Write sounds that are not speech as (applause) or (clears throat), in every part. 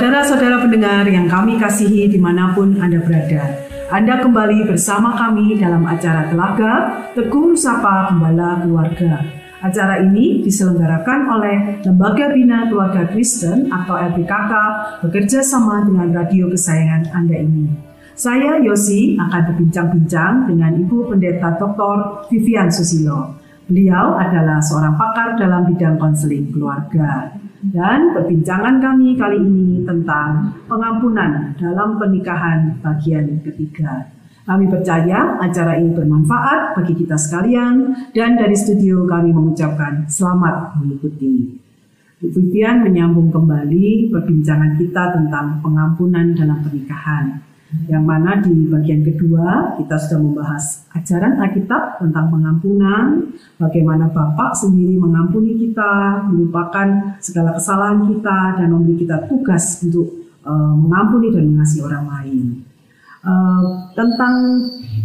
Saudara-saudara pendengar yang kami kasihi di mana pun Anda berada, Anda kembali bersama kami dalam acara Telaga Teguh Sapa Gembala Keluarga. Acara ini diselenggarakan oleh Lembaga Bina Keluarga Kristen atau LBKK bekerja sama dengan radio kesayangan Anda ini. Saya Yosi akan berbincang-bincang dengan Ibu Pendeta Dr. Vivian Susilo. Beliau adalah seorang pakar dalam bidang konseling keluarga. Dan perbincangan kami kali ini tentang pengampunan dalam pernikahan bagian ketiga. Kami percaya acara ini bermanfaat bagi kita sekalian dan dari studio kami mengucapkan selamat mengikuti. Vivian menyambung kembali perbincangan kita tentang pengampunan dalam pernikahan yang mana di bagian kedua kita sudah membahas ajaran Alkitab tentang pengampunan, bagaimana Bapak sendiri mengampuni kita, melupakan segala kesalahan kita dan memberi kita tugas untuk uh, mengampuni dan mengasihi orang lain. Uh, tentang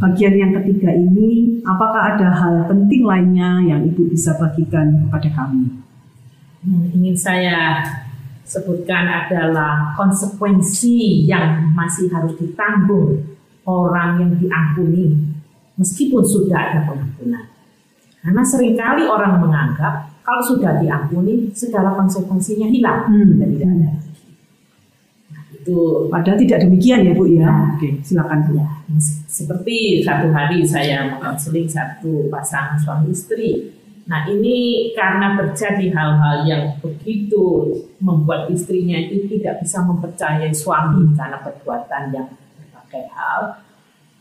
bagian yang ketiga ini, apakah ada hal penting lainnya yang Ibu bisa bagikan kepada kami? Hmm, ingin saya sebutkan adalah konsekuensi yang masih harus ditanggung orang yang diampuni meskipun sudah ada pengampunan. Karena sering kali orang menganggap kalau sudah diampuni segala konsekuensinya hilang hmm. dan tidak ada. Nah, itu padahal tidak demikian ya Bu ya. Nah, Oke, silakan Bu. Ya, seperti satu hari saya mengkonseling satu pasangan suami istri Nah ini karena terjadi hal-hal yang begitu membuat istrinya itu tidak bisa mempercayai suami karena perbuatan yang berbagai hal.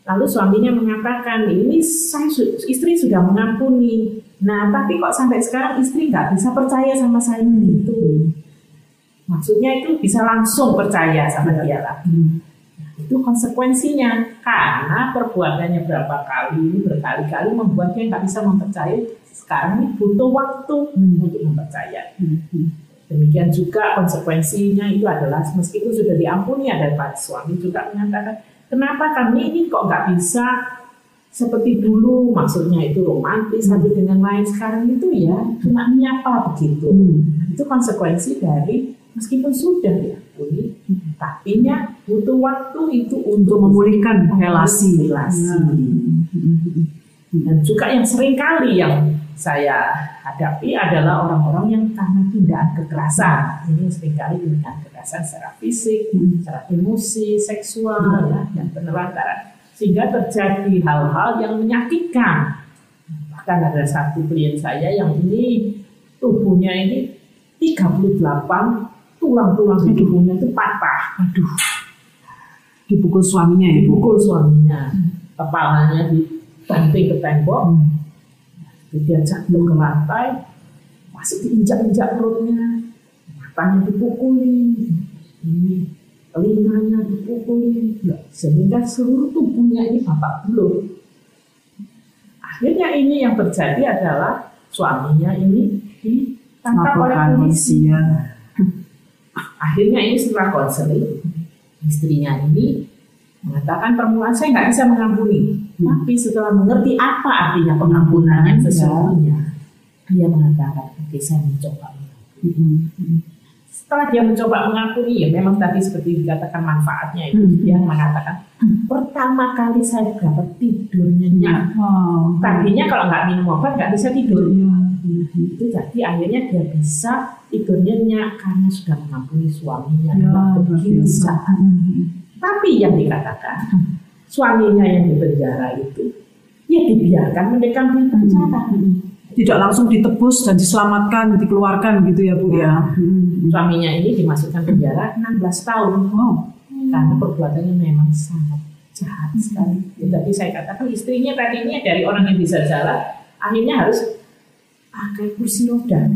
Lalu suaminya mengatakan ini saya istri sudah mengampuni. Nah tapi kok sampai sekarang istri nggak bisa percaya sama saya itu. Maksudnya itu bisa langsung percaya sama dia lagi. Itu konsekuensinya karena perbuatannya berapa kali berkali-kali membuat dia nggak bisa mempercayai sekarang ini butuh waktu hmm. untuk mempercayai. Hmm. Demikian juga konsekuensinya itu adalah meskipun sudah diampuni ada Pak suami juga menyatakan kenapa kami ini kok nggak bisa seperti dulu maksudnya itu romantis satu hmm. dengan lain sekarang itu ya cuma menyapa begitu hmm. itu konsekuensi dari meskipun sudah diampuni hmm. tapi nya butuh waktu itu untuk memulihkan relasi relasi hmm. dan juga yang sering kali yang saya hadapi adalah orang-orang yang karena tindakan kekerasan. Ini sering kali tindakan kekerasan secara fisik, hmm. secara emosi, seksual, hmm. ya, dan penelantaran. Sehingga terjadi hal-hal yang menyakitkan. Bahkan ada satu klien saya yang ini tubuhnya ini 38 tulang-tulang di tubuhnya itu patah. Aduh. Dipukul suaminya ya? Dipukul suaminya. Kepalanya dibanting ke tembok. Hmm dia jatuh ke lantai, masih diinjak-injak perutnya, matanya dipukuli, ini telinganya dipukuli, ya, sehingga seluruh tubuhnya ini bapak belum. Akhirnya ini yang terjadi adalah suaminya ini ditangkap oleh polisi. Ya. Akhirnya ini setelah konseling, istrinya ini mengatakan permulaan saya nggak bisa mengampuni. Hmm. Tapi setelah mengerti apa artinya pengampunan yang sesungguhnya, dia mengatakan, oke okay, saya mencoba Hmm. Setelah dia mencoba mengampuni, ya memang tadi seperti dikatakan manfaatnya itu, hmm. dia mengatakan, pertama kali saya dapat tidur nyenyak. Tadinya kalau nggak minum obat nggak bisa tidur. Hmm. Itu jadi akhirnya dia bisa tidur nyenyak karena sudah mengampuni suaminya ya, waktu saat. Hmm. Tapi yang dikatakan, suaminya yang di penjara itu ya dibiarkan mendekam di penjara. Hmm. Tidak langsung ditebus dan diselamatkan, dikeluarkan gitu ya Bu ya. Hmm. Suaminya ini dimasukkan penjara 16 tahun. Oh. Karena perbuatannya memang sangat jahat sekali. Ya, tadi saya katakan istrinya tadinya dari orang yang bisa jalan, akhirnya harus pakai kursi roda.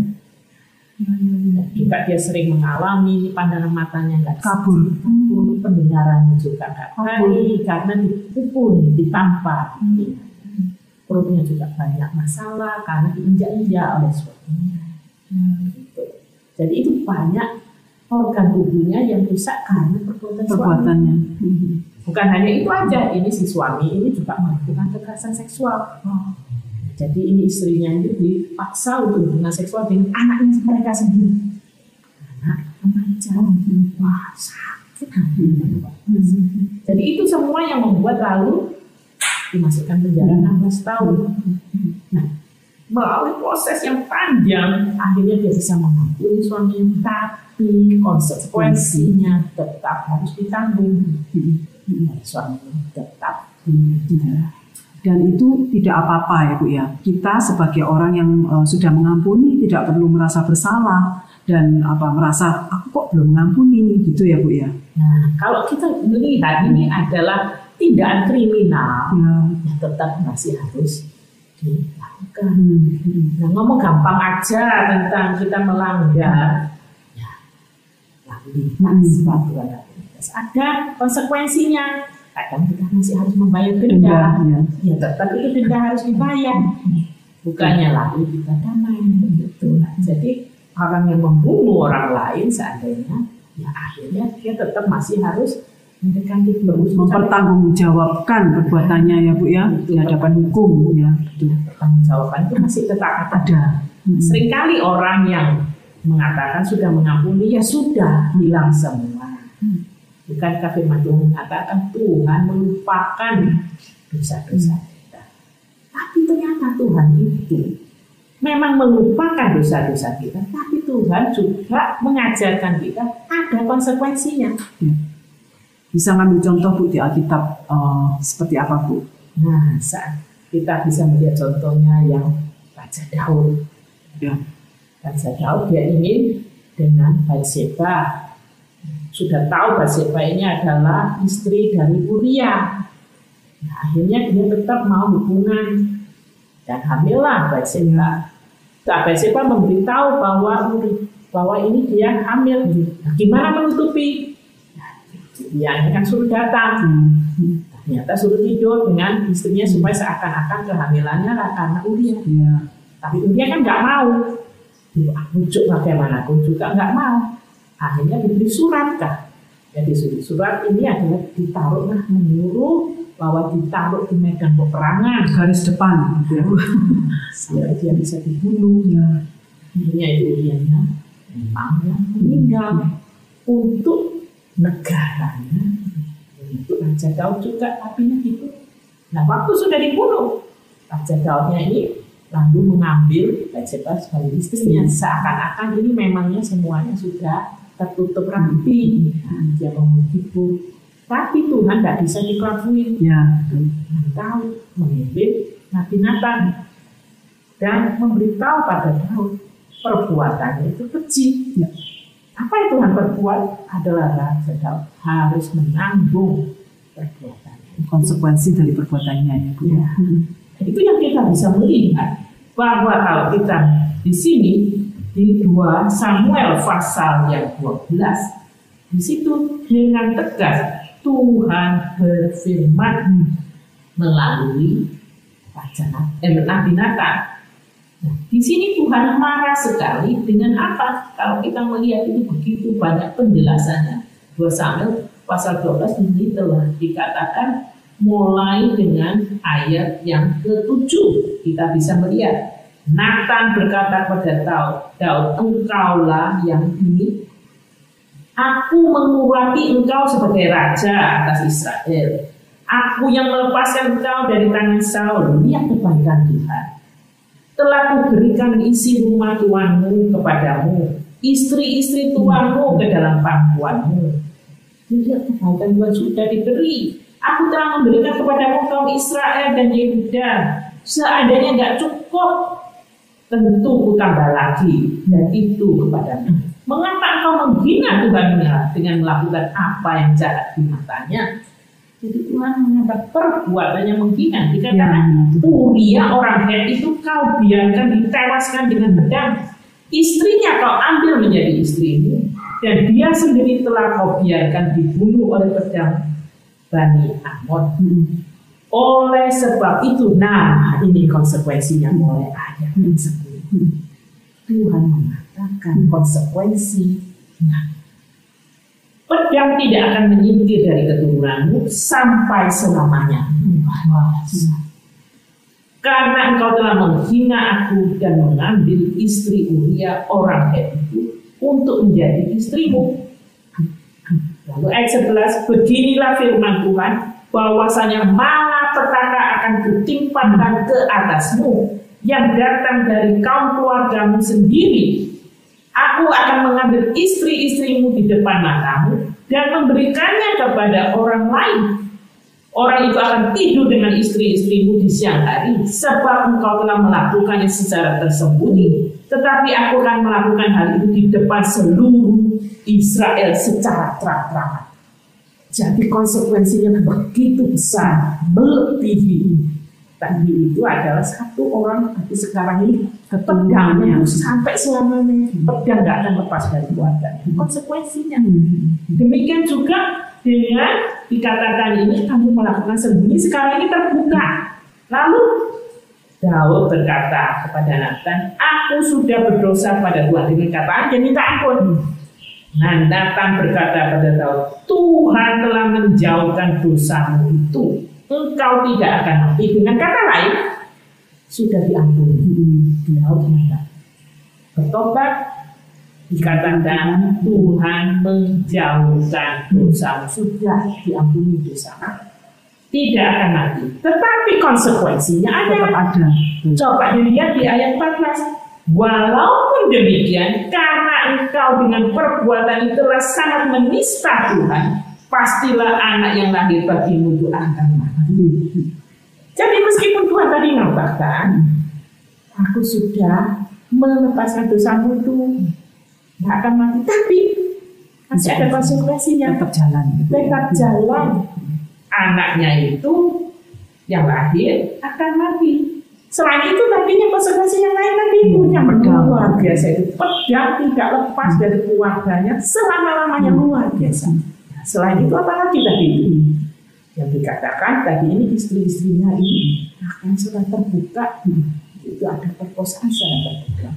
Hmm. Juga dia sering mengalami pandangan matanya nggak kabur. kabur, pendengarannya juga nggak baik karena dipukul, ditampar. Hmm. Perutnya juga banyak masalah karena diinjak-injak oleh suaminya. Hmm. Gitu. Jadi itu banyak organ tubuhnya yang rusak karena perbuatan perbuatannya. Hmm. Bukan hanya itu aja, ini si suami ini juga melakukan kekerasan seksual. Oh jadi ini istrinya itu dipaksa untuk hubungan seksual dengan anaknya mereka sendiri. Anak remaja. Wah, sakit Jadi itu semua yang membuat lalu dimasukkan penjara 16 tahun. Nah, melalui proses yang panjang, akhirnya dia bisa mengampuni suaminya, tapi konsekuensinya tetap harus ditanggung. Suaminya tetap di dan itu tidak apa-apa ya Bu ya. Kita sebagai orang yang uh, sudah mengampuni tidak perlu merasa bersalah dan apa merasa aku kok belum mengampuni gitu ya Bu ya. Nah, kalau kita melihat ini adalah tindakan kriminal, ya. ya tetap masih harus dilakukan. Hmm. Nah, ngomong gampang aja tentang kita melanggar, ya lalu lintas hmm. ada konsekuensinya kadang kita masih harus membayar denda. Ya. ya tetap itu denda harus dibayar. Bukannya lalu kita damai. Betul. Jadi orang yang membunuh orang lain seandainya ya akhirnya dia tetap masih harus mendekati mempertanggungjawabkan perbuatannya ya bu ya di hadapan hukum ya betul pertanggungjawaban itu masih tetap ada hmm. sering kali orang yang mengatakan sudah mengampuni ya sudah hilang semua hmm. Bukankah firman Tuhan mengatakan Tuhan melupakan dosa-dosa kita. Tapi ternyata Tuhan itu memang melupakan dosa-dosa kita. Tapi Tuhan juga mengajarkan kita ada konsekuensinya. Ya. Bisa ngambil contoh Bu di Alkitab uh, seperti apa Bu? Nah saat kita bisa melihat contohnya yang Raja Daud. Ya. Raja Daud dia ingin dengan Bathsheba sudah tahu Bathsheba ini adalah istri dari Uria. Nah, akhirnya dia tetap mau hubungan dan hamillah Bathsheba. Nah, Bathsheba memberitahu bahwa bahwa ini dia hamil. Nah, gimana menutupi? Nah, dia kan suruh datang. Ternyata suruh tidur dengan istrinya supaya seakan-akan kehamilannya karena Uria. Ya. Tapi Uria kan nggak mau. Bujuk bagaimanapun juga nggak mau akhirnya diberi surat kah jadi surat ini adalah ditaruh nah menyuruh bahwa ditaruh di medan peperangan. Garis depan gitu ya. (laughs) Sampai dia bisa dibunuh ya. Akhirnya itu dianya memang meninggal. Untuk negaranya untuk Raja Daud juga apinya itu nah waktu sudah dibunuh Raja Daudnya ini lalu mengambil Bathsheba sebagai istrinya. Seakan-akan ini memangnya semuanya sudah tertutup rapi. Dia begitu tapi Tuhan tidak bisa dikelakuin ya tahu mengirim Nabi Nathan. Dan memberitahu pada Daud perbuatannya itu kecil. Ya. apa yang Tuhan berbuat adalah Raja Daud harus menanggung perbuatannya. Konsekuensi dari perbuatannya ya, Bu. ya. itu yang kita bisa melihat bahwa kalau kita di sini di 2 Samuel pasal yang 12 di situ dengan tegas Tuhan berfirman melalui wacana eh, Nabi Nathan. Nah, di sini Tuhan marah sekali dengan apa? Kalau kita melihat itu begitu banyak penjelasannya. 2 Samuel pasal 12 ini telah dikatakan mulai dengan ayat yang ketujuh kita bisa melihat Nathan berkata kepada Daud, Daud, engkaulah yang ini. Aku mengurapi engkau sebagai raja atas Israel. Aku yang melepaskan engkau dari tangan Saul. Lihat kebaikan Tuhan. Telah kuberikan isi rumah tuanmu kepadamu. Istri-istri tuanmu ke dalam pangkuanmu. Lihat kebaikan Tuhan sudah diberi. Aku telah memberikan kepadamu kaum Israel dan Yehuda. Seandainya tidak cukup tentu ku tambah lagi dan itu kepadamu. Mengapa engkau menghina Tuhannya dengan melakukan apa yang jahat di matanya? Jadi Tuhan menganggap perbuatannya menghina. Dikatakan ya. Uria orang Het itu kau biarkan ditewaskan dengan pedang. Istrinya kau ambil menjadi istrimu dan dia sendiri telah kau biarkan dibunuh oleh pedang Bani Amon. Hmm. Oleh sebab itu, nah ini konsekuensinya mulai ada. Tuhan mengatakan konsekuensi. Pedang tidak akan menyingkir dari keturunanmu sampai selamanya. Karena engkau telah menghina aku dan mengambil istri Uria orang Het itu untuk menjadi istrimu. Lalu ayat 11, beginilah firman Tuhan, bahwasanya malapetaka akan kutimpakan ke atasmu yang datang dari kaum keluargamu sendiri. Aku akan mengambil istri-istrimu di depan matamu dan memberikannya kepada orang lain. Orang itu akan tidur dengan istri-istrimu di siang hari, sebab engkau telah melakukannya secara tersembunyi. Tetapi aku akan melakukan hal itu di depan seluruh Israel secara terang-terangan. Jadi konsekuensinya begitu besar, melebihi tadi itu adalah satu orang tapi sekarang ini pedangnya sampai selamanya pedang nggak akan lepas dari keluarga. Konsekuensinya. Demikian juga dengan dikatakan ini kamu melakukan sembunyi. Sekarang ini terbuka. Lalu Daud berkata kepada Nathan, aku sudah berdosa pada Tuhan dengan kata aja minta ampun. Nah Nathan berkata pada Daud, Tuhan telah menjauhkan dosamu itu engkau tidak akan mati. Dengan kata lain, sudah diampuni. Daud mengatakan, bertobat dikatakan Tuhan menjauhkan dosa sudah diampuni dosa tidak akan mati tetapi konsekuensinya ada ada. coba dilihat di ayat 14 walaupun demikian karena engkau dengan perbuatan itulah sangat menista Tuhan pastilah anak yang lahir bagimu itu akan mati. Jadi meskipun Tuhan tadi mengatakan aku sudah melepaskan dosamu itu nggak akan mati. Tapi masih ada konsekuensinya. Tetap jalan. tetap jalan. Anaknya itu yang lahir akan mati. Selain itu tadinya konsekuensi yang lain tadi yang pedang. luar biasa itu. Pedang tidak lepas dari keluarganya. Selama lamanya luar biasa. Nah, selain itu apa lagi tadi itu yang dikatakan tadi ini istri-istrinya ini akan sudah terbuka itu ada perkosaan secara terbuka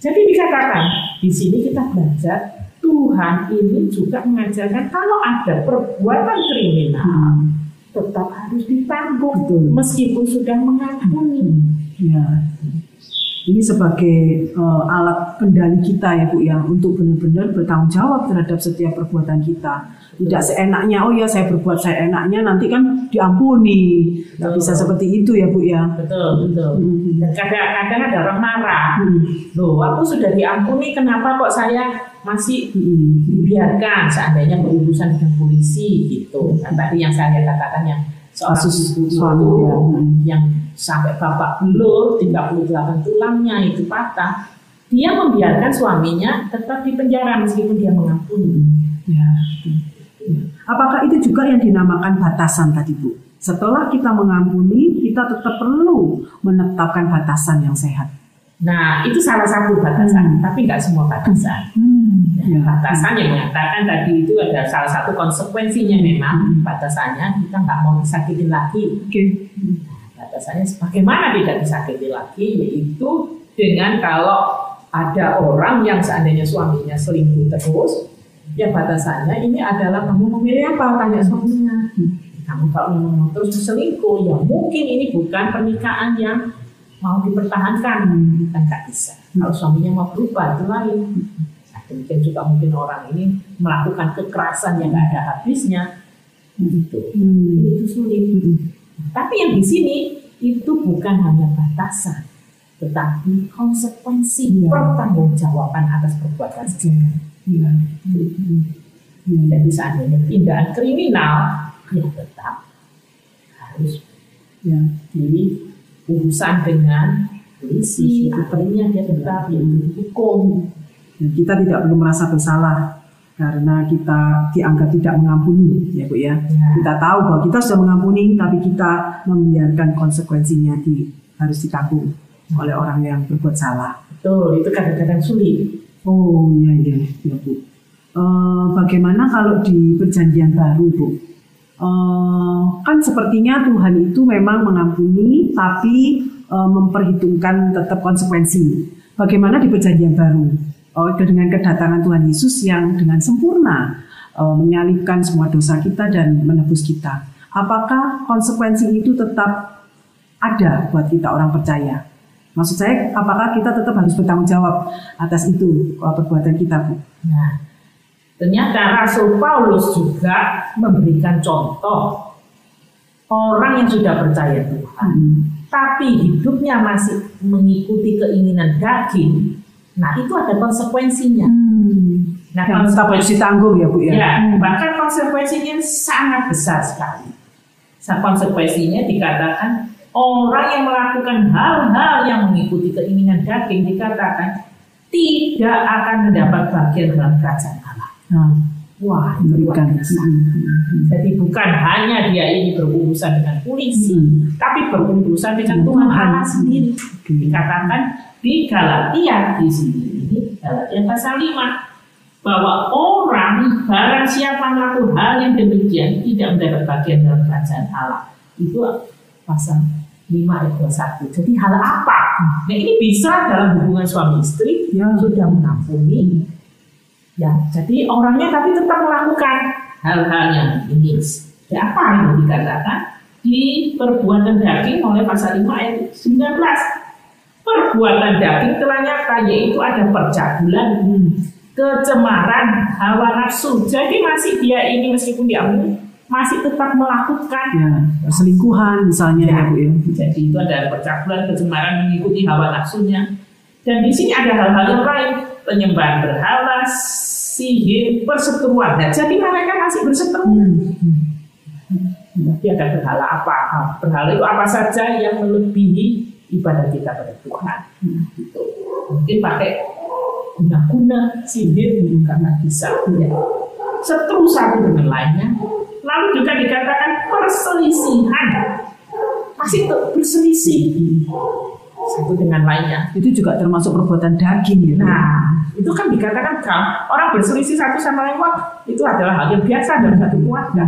jadi dikatakan di sini kita belajar Tuhan ini juga mengajarkan kalau ada perbuatan kriminal tetap harus ditanggung Betul. meskipun sudah mengampuni. Ya. Ini sebagai eh, alat kendali kita ya Bu ya untuk benar-benar bertanggung jawab terhadap setiap perbuatan kita. Tidak seenaknya oh ya saya berbuat saya enaknya nanti kan diampuni. Tidak bisa seperti itu ya Bu ya. Betul, betul. Hmm. Dan kadang-kadang ada orang marah. Hmm. Loh, aku sudah diampuni, kenapa kok saya masih Hmm. dibiarkan seandainya berurusan dengan polisi gitu. Kan tadi yang saya katakan yang seorang Kasus ibu suami, itu ya. yang sampai babak belur 38 tulangnya itu patah. Dia membiarkan suaminya tetap di penjara meskipun dia mengampuni. Ya. Ya. Apakah itu juga yang dinamakan batasan tadi Bu? Setelah kita mengampuni, kita tetap perlu menetapkan batasan yang sehat. Nah, itu salah satu batasan, Hmm. tapi nggak semua batasan. Ya. Batasan yang mengatakan tadi itu ada salah satu konsekuensinya memang batasannya kita nggak mau disakitin lagi. Oke. Batasannya bagaimana tidak disakiti lagi yaitu dengan kalau ada orang yang seandainya suaminya selingkuh terus, ya batasannya ini adalah kamu memilih apa tanya suaminya. Kamu kalau memang terus selingkuh, ya mungkin ini bukan pernikahan yang mau dipertahankan, kan nggak bisa. Kalau suaminya mau berubah itu lain. Demikian juga mungkin orang ini melakukan kekerasan yang nggak ada habisnya, gitu. Hmm. Itu sulit. Hmm. Tapi yang di sini itu bukan hanya batasan, tetapi konsekuensi Iya. pertanggungjawaban atas perbuatan sendiri. Ya. Hmm. Ya. Jadi seandainya tindakan kriminal, ya tetap harus Ya. di urusan dengan polisi, akhirnya dia tetap dihukum. Dan kita tidak perlu merasa bersalah karena kita dianggap tidak mengampuni, ya Bu ya. Ya. Kita tahu bahwa kita sudah mengampuni, tapi kita membiarkan konsekuensinya di harus ditanggung oleh orang yang berbuat salah. Betul, itu kadang-kadang sulit. Oh iya iya, ya Bu. Eh, bagaimana kalau di perjanjian baru Bu? Eh, kan sepertinya Tuhan itu memang mengampuni, tapi eh, memperhitungkan tetap konsekuensi. Bagaimana di perjanjian baru? Oh, dengan kedatangan Tuhan Yesus yang dengan sempurna eh, menyalibkan semua dosa kita dan menebus kita. Apakah konsekuensi itu tetap ada buat kita orang percaya? Maksud saya, apakah kita tetap harus bertanggung jawab atas itu perbuatan kita, Bu? Nah, ternyata Rasul Paulus juga memberikan contoh orang yang sudah percaya Tuhan, hmm. tapi hidupnya masih mengikuti keinginan daging. Nah, itu ada konsekuensinya. Hmm. Nah, yang tetap harus ditanggung ya, Bu ya. Ya, hmm. bahkan konsekuensinya sangat besar sekali. Konsekuensinya dikatakan orang yang melakukan hal-hal yang mengikuti keinginan daging dikatakan tidak akan mendapat bagian dalam kerajaan Allah. Nah, Wah, berikan. Hmm. Jadi bukan hanya dia ini berurusan dengan polisi, hmm. tapi berurusan dengan Tuhan Allah sendiri. Dikatakan di Galatia di sini, Galatia pasal 5, bahwa orang barang siapa melakukan hal yang demikian tidak mendapat bagian dalam kerajaan Allah. Itu pasal 5 ayat 21. Jadi hal apa? Nah ini bisa dalam hubungan suami istri yang sudah mengampuni. Ya, jadi orangnya tapi tetap melakukan hal-hal yang ini. Ya, apa yang dikatakan di perbuatan daging oleh pasal 5 ayat 19. Perbuatan daging telah nyata yaitu ada percabulan, kecemaran, hawa nafsu. Jadi masih dia ini meskipun diampuni masih tetap melakukan ya, selingkuhan misalnya ya, ya Bu ya. Jadi itu ada percabulan, kecemaran mengikuti hawa nafsunya. Dan di sini ada hal-hal yang lain, penyembahan berhala, sihir, perseteruan. Nah, jadi mereka masih berseteru. Hmm. Tapi ada berhala apa? Berhala itu apa saja yang melebihi ibadah kita pada Tuhan. Hmm. Gitu. Mungkin pakai guna-guna sihir karena bisa ya. Setru satu dengan lainnya Lalu juga dikatakan perselisihan. Masih berselisih satu dengan lainnya. Itu juga termasuk perbuatan daging ya. Nah, itu kan dikatakan kan orang berselisih satu sama lain wah, itu adalah hal yang biasa dalam satu keluarga.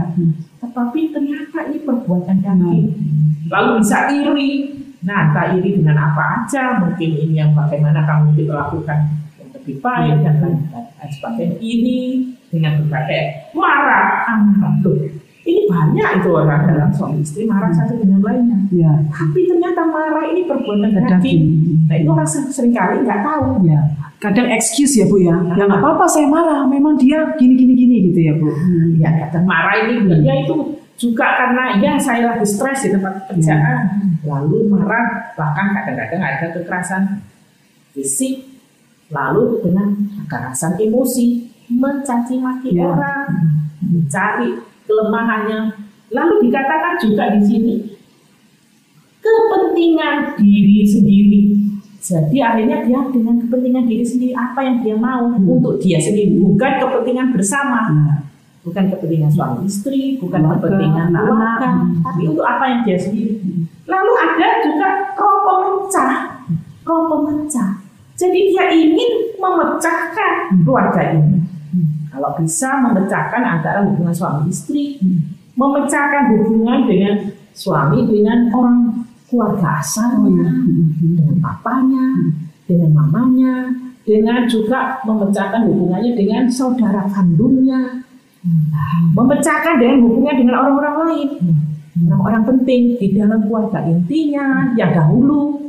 Tetapi ternyata ini perbuatan daging. Lalu bisa iri. Nah, tak iri dengan apa aja. Mungkin ini yang bagaimana kamu melakukan yang lebih baik dan lain-lain sebagainya. Ini dengan berbagai marah amarah ini banyak itu orang dalam suami istri marah satu dengan lainnya ya. tapi ternyata marah ini perbuatan daging nah itu orang sering kali nggak tahu ya. kadang excuse ya bu ya nah. ya nggak apa-apa saya marah memang dia gini gini gini gitu ya bu hmm. ya kadang marah ini hmm. ya itu juga karena ya saya lagi stres di tempat kerjaan ya. lalu marah bahkan kadang-kadang ada kekerasan fisik lalu dengan kekerasan emosi mencaci maki ya. orang, mencari kelemahannya. Lalu dikatakan juga di sini kepentingan diri sendiri. Jadi akhirnya dia dengan kepentingan diri sendiri apa yang dia mau hmm. untuk dia sendiri, bukan kepentingan bersama. Hmm. Bukan kepentingan suami istri, bukan Maka, kepentingan hmm. tapi untuk apa yang dia sendiri. Lalu ada juga roh pemecah, roh pemecah. Jadi dia ingin memecahkan keluarga ini kalau bisa memecahkan antara hubungan suami istri, memecahkan hubungan dengan suami dengan orang keluarga asalnya, dengan papanya, dengan mamanya, dengan juga memecahkan hubungannya dengan saudara kandungnya, memecahkan dengan hubungan dengan orang-orang lain, orang-orang penting di dalam keluarga intinya yang dahulu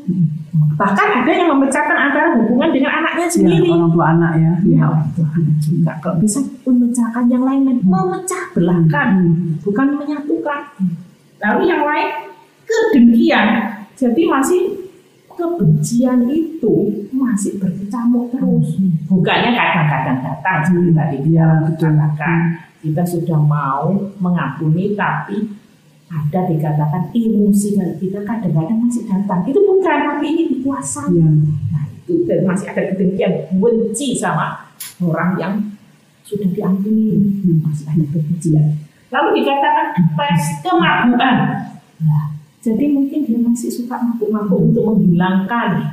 Bahkan ada yang memecahkan antara hubungan dengan anaknya iya, sendiri. Ya, orang tua anak ya. Ya, orang tua anak juga. Kalau bisa memecahkan yang lain, hmm. memecah belahkan, hmm. bukan menyatukan. Lalu yang lain kedengkian. Jadi masih kebencian itu masih berkecamuk terus. Hmm. Bukannya kadang-kadang datang seperti tadi dia katakan kita sudah mau mengampuni tapi ada dikatakan emosi kita kadang-kadang masih datang itu bukan tapi ini dikuasai. Ya. nah itu dan masih ada kedengkian benci sama orang yang sudah diampuni. Hmm. masih ada kebencian. Lalu dikatakan pes kemabuan nah, jadi mungkin dia masih suka mabuk-mabuk untuk menghilangkan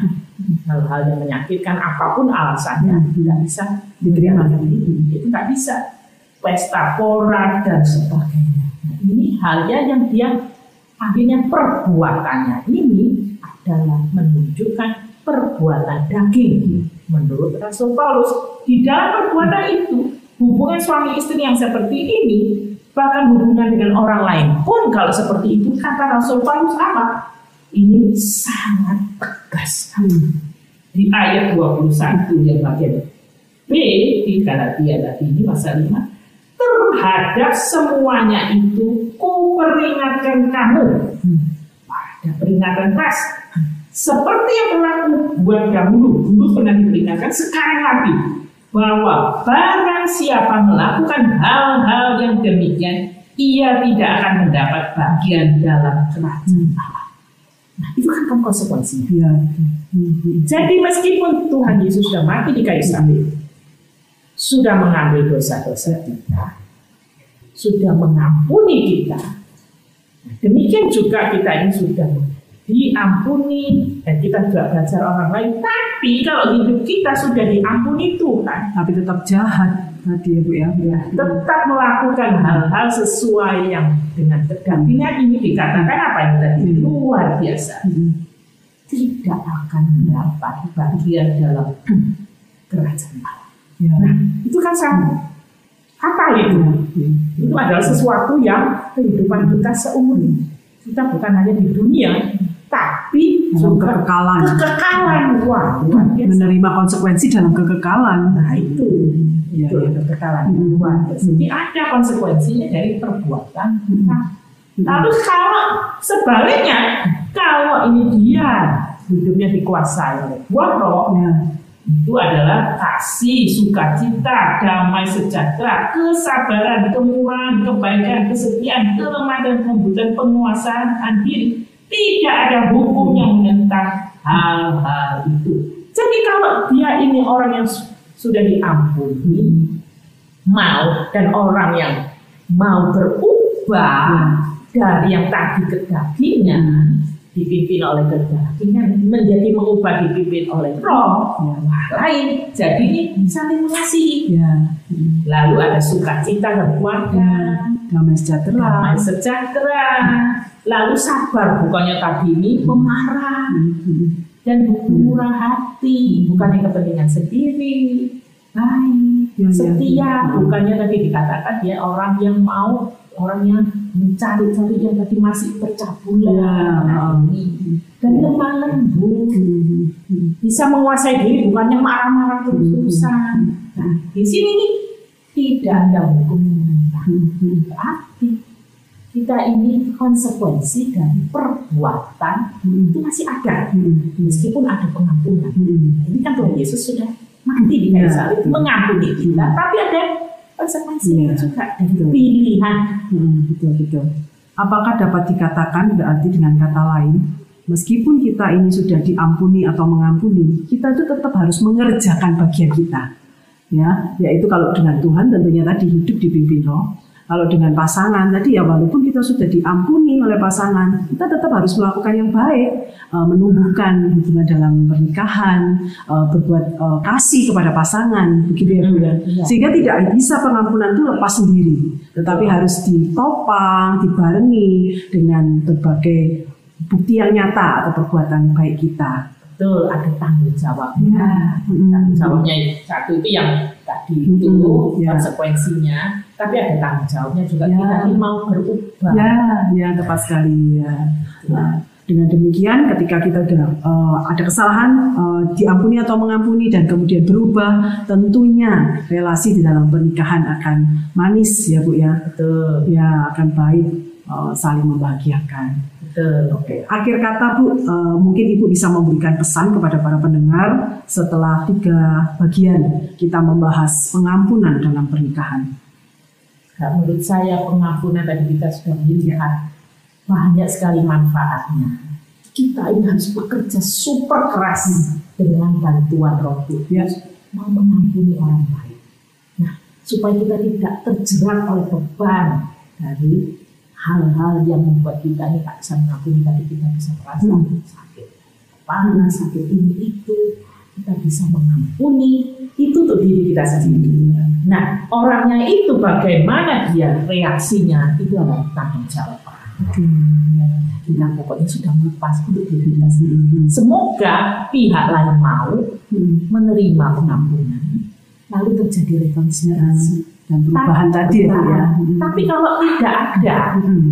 hal-hal yang menyakitkan apa pun alasannya. Hmm. tidak bisa diterima. itu nggak bisa. Pesta pora dan sebagainya ini halnya yang dia akhirnya perbuatannya ini adalah menunjukkan perbuatan daging. Menurut Rasul Paulus di dalam perbuatan itu hubungan suami istri yang seperti ini bahkan hubungan dengan orang lain pun kalau seperti itu kata Rasul Paulus apa? Ini sangat tegas di ayat 21 yang bagian B di Galatia tadi ini pasal 5 terhadap semuanya itu ku peringatkan kamu pada peringatan keras. Seperti yang berlaku buat dahulu dulu pernah diperingatkan sekarang lagi. Bahwa barang siapa melakukan hal-hal yang demikian ia tidak akan mendapat bagian dalam kerajaan Allah Nah, itu kan, kan konsekuensinya. Ya. Jadi meskipun Tuhan Yesus sudah mati di kayu salib, sudah mengambil dosa-dosa kita, sudah mengampuni kita, demikian juga kita ini sudah diampuni dan kita juga belajar orang lain. Tapi kalau hidup kita sudah diampuni Tuhan, tapi tetap jahat tadi ya Bu ya, ya tetap melakukan hal-hal sesuai yang dengan tegantinya ini dikatakan apa yang tadi hmm. luar biasa hmm. tidak akan mendapat bagian dalam (clears throat) kerajaan Allah. Ya. Nah itu kan sama apa itu? Itu adalah sesuatu yang kehidupan kita seumur kita bukan hanya di dunia tapi dalam kekekalan. Kekekalan, wah, menerima konsekuensi dalam kekekalan. Nah itu, ya, itu ya. kekekalan hmm. luar. Jadi ada konsekuensinya dari perbuatan kita. Hmm. Lalu kalau sebaliknya, kalau ini dia hidupnya dikuasai oleh buah roh, ya. Itu adalah kasih, sukacita, damai sejahtera, kesabaran, kemurahan, kebaikan, kesetiaan, kelemahan dan kebutuhan penguasaan diri tidak ada hukum yang menentang hal-hal itu. Jadi kalau dia ini orang yang sudah diampuni, mau dan orang yang mau berubah dari yang tadi kedagingan dipimpin oleh kedagingan menjadi mengubah dipimpin oleh roh ya. lain. Jadi saling mengasihi ya. lalu ada sukacita dan keluarga. Ya. damai sejahtera. Damai sejahtera. Lalu sabar bukannya tadi ini pemarah. Dan murah hati bukannya kepentingan sendiri. Baik ya, setia. ya, bukannya tadi dikatakan dia orang yang mau orang yang mencari-cari yang tadi masih pecah bulan ya, dan lemah lembut bisa menguasai diri bukannya marah-marah terus-terusan nah di sini nih tidak ada hukum yang berarti kita ini konsekuensi dari perbuatan hmm. itu masih ada hmm. meskipun ada pengampunan. Hmm. Ini kan Tuhan Yesus sudah mati di kayu salib hmm. mengampuni kita, tapi ada konsekuensi yeah. juga dari pilihan. Hmm, betul betul. Apakah dapat dikatakan berarti dengan kata lain, meskipun kita ini sudah diampuni atau mengampuni, kita itu tetap harus mengerjakan bagian kita. Ya, yaitu kalau dengan Tuhan tentunya tadi hidup dipimpin roh, kalau dengan pasangan tadi ya walaupun kita sudah diampuni oleh pasangan, kita tetap harus melakukan yang baik, uh, menumbuhkan hubungan dalam pernikahan, uh, berbuat uh, kasih kepada pasangan, begitu ya Bu ya. Iya. Sehingga tidak bisa pengampunan itu lepas sendiri, tetapi harus ditopang, dibarengi dengan berbagai bukti yang nyata atau perbuatan baik kita. Betul, ada tanggung jawabnya. Ya. Tanggung jawabnya satu itu yang tadi itu ya. konsekuensinya tapi ada tanggung jawabnya juga ya. kita ini mau berubah. Ya, ya tepat sekali ya. Nah, dengan demikian ketika kita sudah uh, ada kesalahan uh, diampuni atau mengampuni dan kemudian berubah, tentunya relasi di dalam pernikahan akan manis ya Bu ya. Betul. Ya akan baik uh, saling membahagiakan. Betul. Oke. Akhir kata Bu, uh, mungkin Ibu bisa memberikan pesan kepada para pendengar setelah tiga bagian kita membahas pengampunan dalam pernikahan. Nah, menurut saya pengampunan tadi kita sudah melihat banyak sekali manfaatnya. Kita ini harus bekerja super keras dengan bantuan Roh Kudus ya. mau mengampuni orang lain. Nah, supaya kita tidak terjerat oleh beban dari hal-hal yang membuat kita ini tak bisa mengampuni tadi kita bisa merasa hmm. sakit panas, sakit ini itu kita bisa mengampuni itu untuk diri kita sendiri. Nah, orangnya itu bagaimana dia reaksinya itu adalah tanggung jawab Kita pokoknya sudah melepas untuk diri kita sendiri. Semoga pihak lain mau menerima pengampunan, lalu terjadi rekonsiliasi dan perubahan tadi ya. Tapi kalau tidak ada, hmm.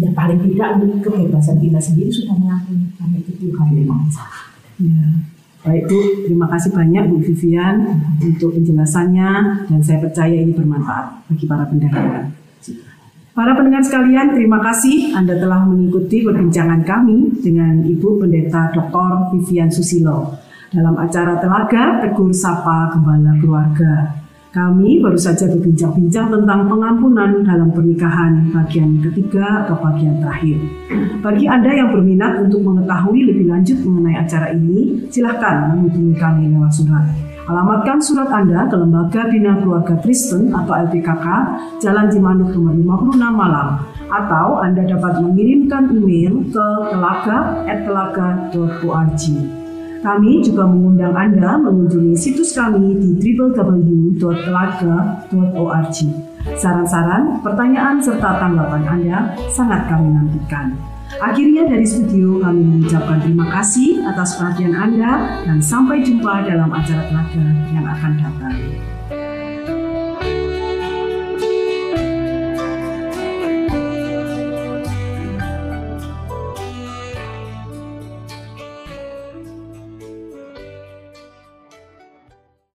ya paling tidak untuk kebebasan kita sendiri sudah mengampuni itu Tuhan memang Ya. Baik Bu, terima kasih banyak Bu Vivian untuk penjelasannya dan saya percaya ini bermanfaat bagi para pendengar. Para pendengar sekalian, terima kasih Anda telah mengikuti perbincangan kami dengan Ibu Pendeta Dr. Vivian Susilo dalam acara Telaga Tegur Sapa Gembala Keluarga. Kami baru saja berbincang-bincang tentang pengampunan dalam pernikahan bagian ketiga atau bagian terakhir. Bagi Anda yang berminat untuk mengetahui lebih lanjut mengenai acara ini, silahkan menghubungi kami lewat surat. Alamatkan surat Anda ke Lembaga Bina Keluarga Kristen atau LPKK, Jalan Cimanuk nomor 56 Malang. Atau Anda dapat mengirimkan email ke telaga.telaga.org. Kami juga mengundang Anda mengunjungi situs kami di www.telaga.org. Saran-saran, pertanyaan, serta tanggapan Anda sangat kami nantikan. Akhirnya dari studio kami mengucapkan terima kasih atas perhatian Anda dan sampai jumpa dalam acara telaga yang akan datang.